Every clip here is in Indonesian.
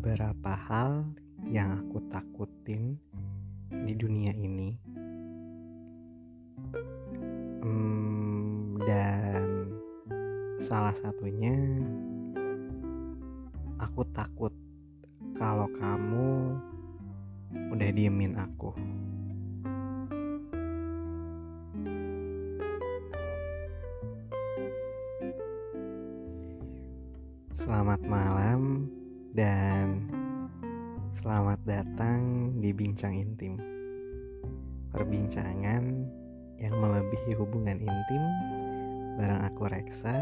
beberapa hal yang aku takutin di dunia ini. Hmm, dan salah satunya aku takut kalau kamu udah diemin aku. Datang di Bincang Intim. Perbincangan yang melebihi hubungan intim bareng aku Reksa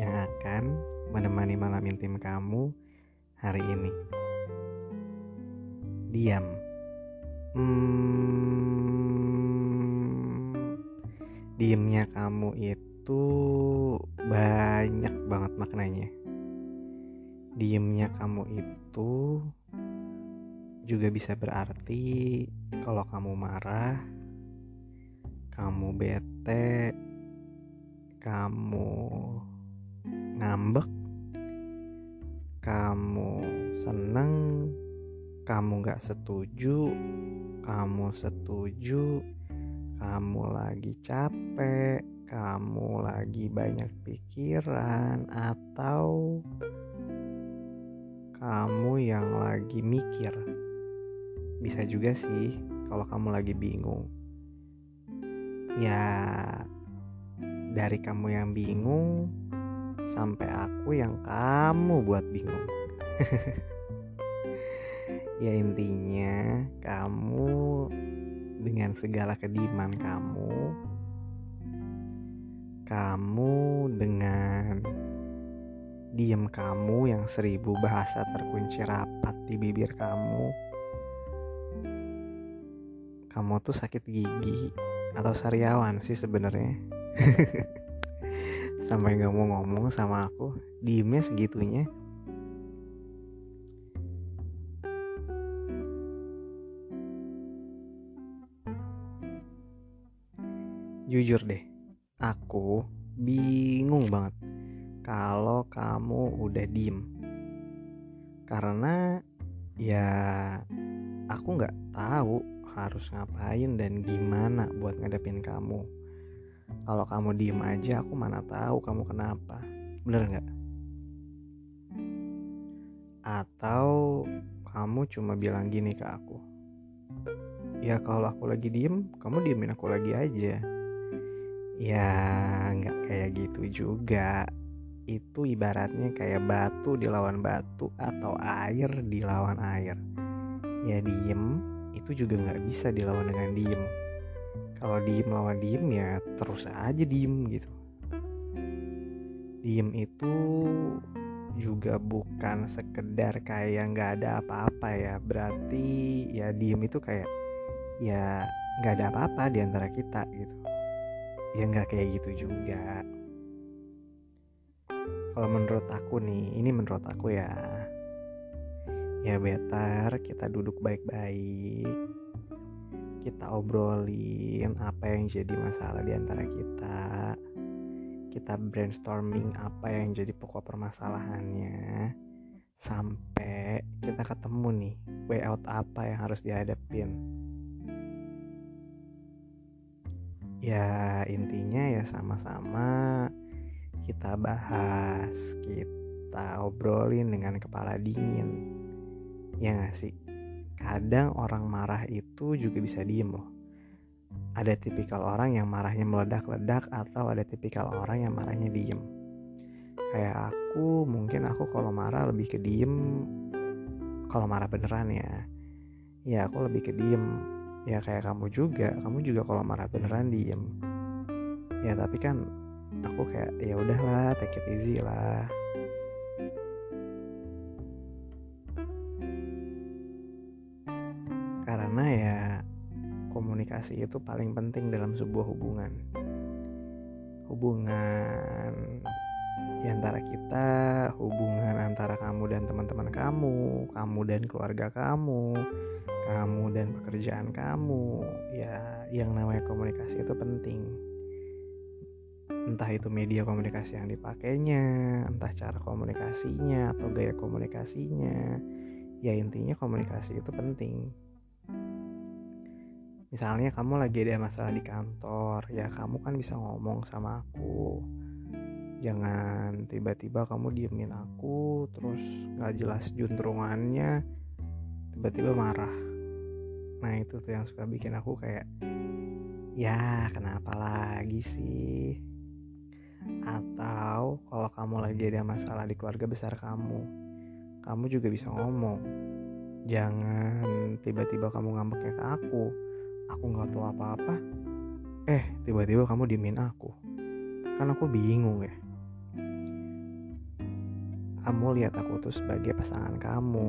yang akan menemani malam intim kamu hari ini. Diam. Hmm, diamnya kamu itu banyak banget maknanya diemnya kamu itu juga bisa berarti kalau kamu marah, kamu bete, kamu ngambek, kamu seneng, kamu gak setuju, kamu setuju, kamu lagi capek, kamu lagi banyak pikiran, atau kamu yang lagi mikir. Bisa juga sih kalau kamu lagi bingung. Ya, dari kamu yang bingung sampai aku yang kamu buat bingung. ya intinya kamu dengan segala kediman kamu kamu dengan Diam kamu yang seribu bahasa terkunci rapat di bibir kamu. Kamu tuh sakit gigi atau sariawan sih sebenarnya. Sampai gak mau ngomong sama aku, diemnya segitunya. Jujur deh, aku bingung banget kalau kamu udah diem karena ya aku nggak tahu harus ngapain dan gimana buat ngadepin kamu? Kalau kamu diem aja aku mana tahu kamu kenapa. Bener nggak? Atau kamu cuma bilang gini ke aku ya kalau aku lagi diem kamu diemin aku lagi aja. Ya nggak kayak gitu juga. Itu ibaratnya kayak batu dilawan batu atau air dilawan air. Ya diem itu juga nggak bisa dilawan dengan diem. Kalau diem lawan diem ya terus aja diem gitu. Diem itu juga bukan sekedar kayak nggak ada apa-apa ya. Berarti ya diem itu kayak ya nggak ada apa-apa di antara kita gitu. Ya nggak kayak gitu juga. Kalau menurut aku nih ini menurut aku ya ya better kita duduk baik-baik. Kita obrolin apa yang jadi masalah di antara kita. Kita brainstorming apa yang jadi pokok permasalahannya. Sampai kita ketemu nih way out apa yang harus dihadapin. Ya intinya ya sama-sama kita bahas, kita obrolin dengan kepala dingin. Ya gak sih? Kadang orang marah itu juga bisa diem loh. Ada tipikal orang yang marahnya meledak-ledak atau ada tipikal orang yang marahnya diem. Kayak aku, mungkin aku kalau marah lebih ke diem. Kalau marah beneran ya, ya aku lebih ke diem. Ya kayak kamu juga, kamu juga kalau marah beneran diem. Ya tapi kan aku kayak ya udahlah take it easy lah karena ya komunikasi itu paling penting dalam sebuah hubungan. Hubungan di antara kita hubungan antara kamu dan teman-teman kamu kamu dan keluarga kamu kamu dan pekerjaan kamu ya yang namanya komunikasi itu penting. Entah itu media komunikasi yang dipakainya entah cara komunikasinya atau gaya komunikasinya ya intinya komunikasi itu penting misalnya kamu lagi ada masalah di kantor ya kamu kan bisa ngomong sama aku. Jangan tiba-tiba kamu diemin aku terus nggak jelas juntrungannya tiba-tiba marah. Nah itu tuh yang suka bikin aku kayak ya kenapa lagi sih? Atau kalau kamu lagi ada masalah di keluarga besar kamu kamu juga bisa ngomong jangan tiba-tiba kamu ngambeknya ke aku aku nggak tahu apa-apa. Eh tiba-tiba kamu diemin aku. Kan aku bingung ya. Kamu lihat aku tuh sebagai pasangan kamu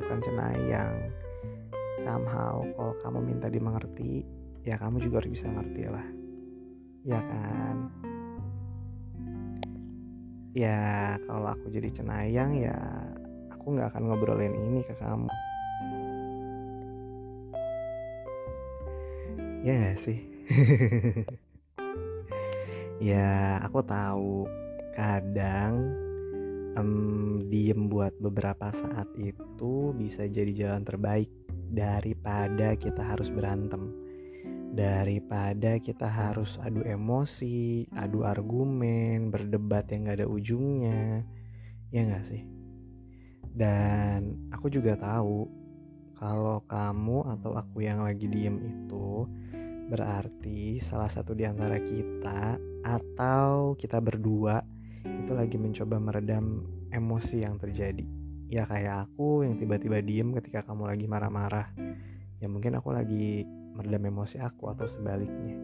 bukan cenayang. Somehow kalau kamu minta dimengerti ya kamu juga harus bisa ngerti lah. Ya kan? Ya kalau aku jadi cenayang ya aku nggak akan ngobrolin ini ke kamu ya gak sih? Ya aku tahu kadang um, diem buat beberapa saat itu bisa jadi jalan terbaik daripada kita harus berantem. Daripada kita harus adu emosi, adu argumen, berdebat yang gak ada ujungnya, ya gak sih? Dan aku juga tahu kalau kamu atau aku yang lagi diem itu berarti salah satu di antara kita atau kita berdua itu lagi mencoba meredam emosi yang terjadi. Ya kayak aku yang tiba-tiba diem ketika kamu lagi marah-marah. Ya mungkin aku lagi meredam emosi aku atau sebaliknya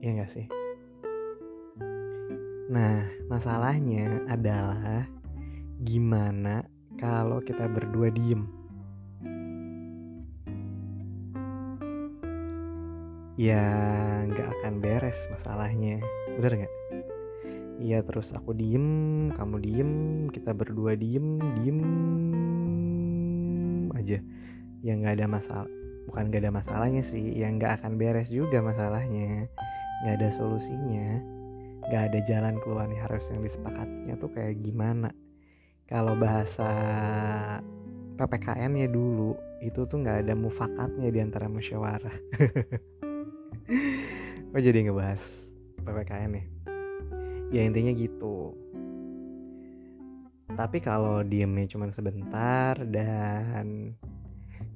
iya gak sih nah masalahnya adalah gimana kalau kita berdua diem ya nggak akan beres masalahnya. Bener nggak? Iya terus aku diem, kamu diem, kita berdua diem, diem aja. Ya nggak ada masalah bukan gak ada masalahnya sih. Yang gak akan beres juga masalahnya. Gak ada solusinya. Gak ada jalan keluar nih harus yang disepakatinya tuh kayak gimana? Kalau bahasa PPKN ya dulu itu tuh nggak ada mufakatnya di antara musyawarah oh jadi ngebahas PPKN ya ya intinya gitu. Tapi kalau diemnya cuma sebentar dan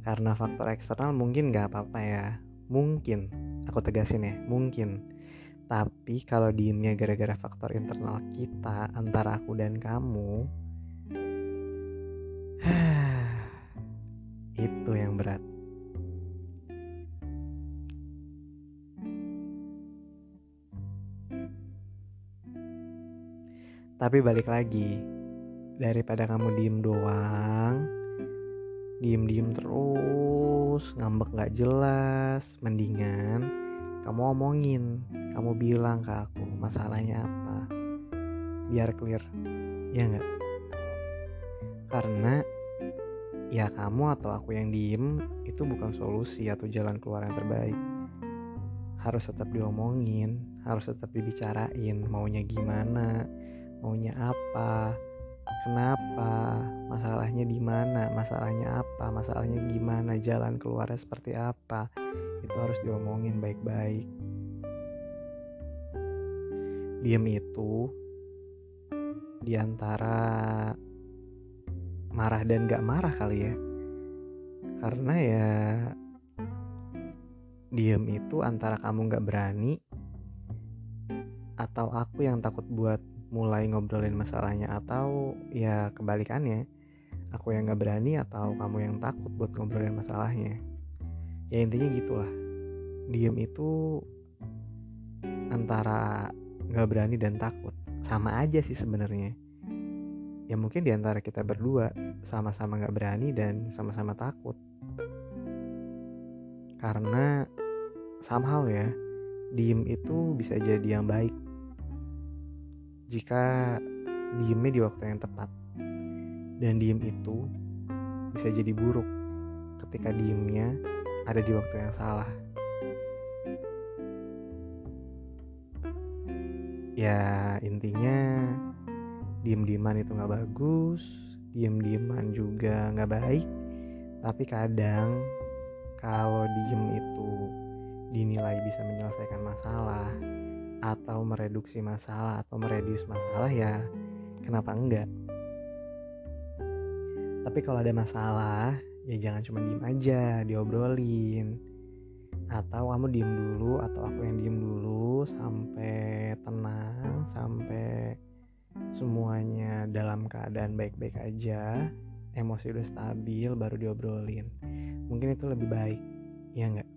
karena faktor eksternal mungkin gak apa-apa ya. Mungkin. Aku tegasin ya mungkin. Tapi kalau diemnya gara-gara faktor internal kita antara aku dan kamu itu yang berat tapi balik lagi. Daripada kamu diem doang diem-diem terus ngambek gak jelas mendingan kamu omongin. Kamu bilang ke aku masalahnya apa. Biar clear. Ya nggak? Karena ya kamu atau aku yang diem itu bukan solusi atau jalan keluar yang terbaik. Harus tetap diomongin harus tetap dibicarain maunya gimana maunya apa kenapa, masalahnya di mana, masalahnya apa, masalahnya gimana, jalan keluarnya seperti apa. Itu harus diomongin baik-baik. Diam itu di antara marah dan gak marah kali ya. Karena ya diam itu antara kamu gak berani atau aku yang takut buat mulai ngobrolin masalahnya atau ya kebalikannya aku yang nggak berani atau kamu yang takut buat ngobrolin masalahnya. Ya intinya gitulah. Diem itu antara nggak berani dan takut. Sama aja sih sebenarnya. Ya mungkin di antara kita berdua sama-sama nggak berani dan sama-sama takut. Karena somehow ya diem itu bisa jadi yang baik jika diemnya di waktu yang tepat. Dan diem itu bisa jadi buruk ketika diemnya ada di waktu yang salah. ya intinya diem-dieman itu nggak bagus diem-dieman juga nggak baik tapi kadang kalau diem itu dinilai bisa menyelesaikan masalah atau mereduksi masalah atau meredius masalah ya kenapa enggak? Tapi kalau ada masalah ya jangan cuma diem aja diobrolin. Atau kamu diem dulu atau aku yang diem dulu sampai tenang sampai semuanya dalam keadaan baik-baik aja emosi udah stabil baru diobrolin. Mungkin itu lebih baik ya enggak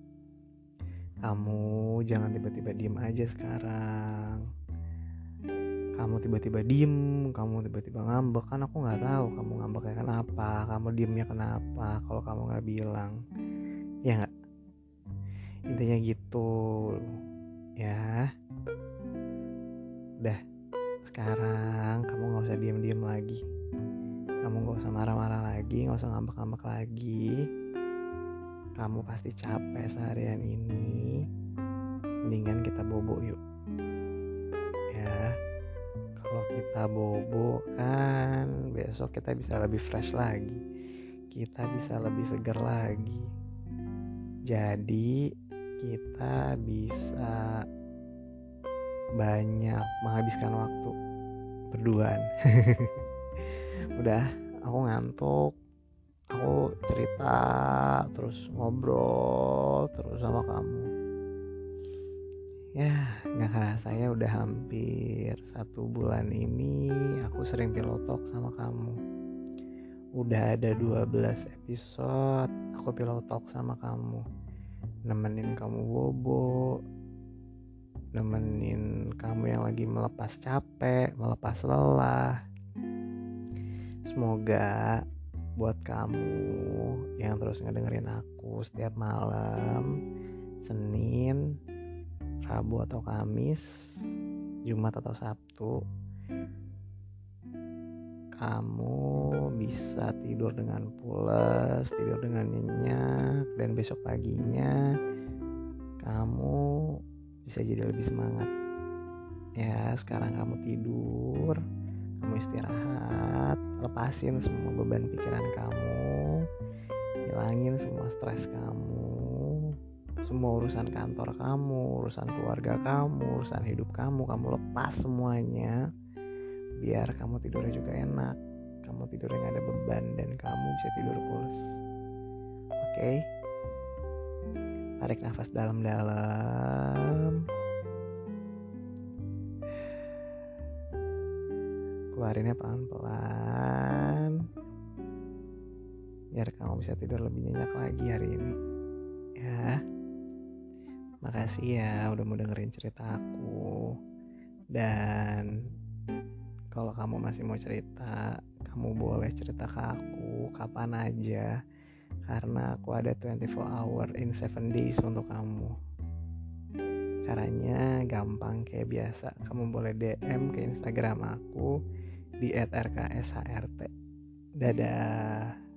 kamu jangan tiba-tiba diem aja sekarang. Kamu tiba-tiba diem kamu tiba-tiba ngambek. Kan aku nggak tahu kamu ngambeknya kenapa kamu diemnya kenapa kalau kamu nggak bilang. Ya nggak? Intinya gitu. Ya. Udah sekarang kamu nggak usah diem-diem lagi. Kamu nggak usah marah-marah lagi nggak usah ngambek-ngambek lagi kamu pasti capek seharian ini. Mendingan kita bobo yuk. Kita bobo kan besok kita bisa lebih fresh lagi. Kita bisa lebih segar lagi. Jadi kita bisa banyak menghabiskan waktu berduaan. Udah aku ngantuk aku cerita terus ngobrol terus sama kamu. Ya nggak kerasa ya udah hampir satu bulan ini aku sering pillow talk sama kamu. Udah ada 12 episode aku pillow talk sama kamu. Nemenin kamu bobo nemenin kamu yang lagi melepas capek melepas lelah. Semoga buat kamu yang terus ngedengerin aku setiap malam Senin Rabu atau Kamis, Jumat atau Sabtu, kamu bisa tidur dengan pulas, tidur dengan nyenyak, dan besok paginya kamu bisa jadi lebih semangat. Ya, sekarang kamu tidur, lepasin semua beban pikiran kamu, hilangin semua stres kamu, semua urusan kantor kamu, urusan keluarga kamu, urusan hidup kamu, kamu lepas semuanya biar kamu tidurnya juga enak, kamu tidurnya gak ada beban dan kamu bisa tidur pulas. Oke, okay? tarik nafas dalam-dalam. Keluarinnya pelan-pelan biar kamu bisa tidur lebih nyenyak lagi hari ini ya Makasih ya udah mau dengerin cerita aku. Dan kalau kamu masih mau cerita, kamu boleh cerita ke aku kapan aja. Karena aku ada 24 hour in 7 days untuk kamu. Caranya gampang kayak biasa. Kamu boleh DM ke Instagram aku di @rkshrt. Dadah.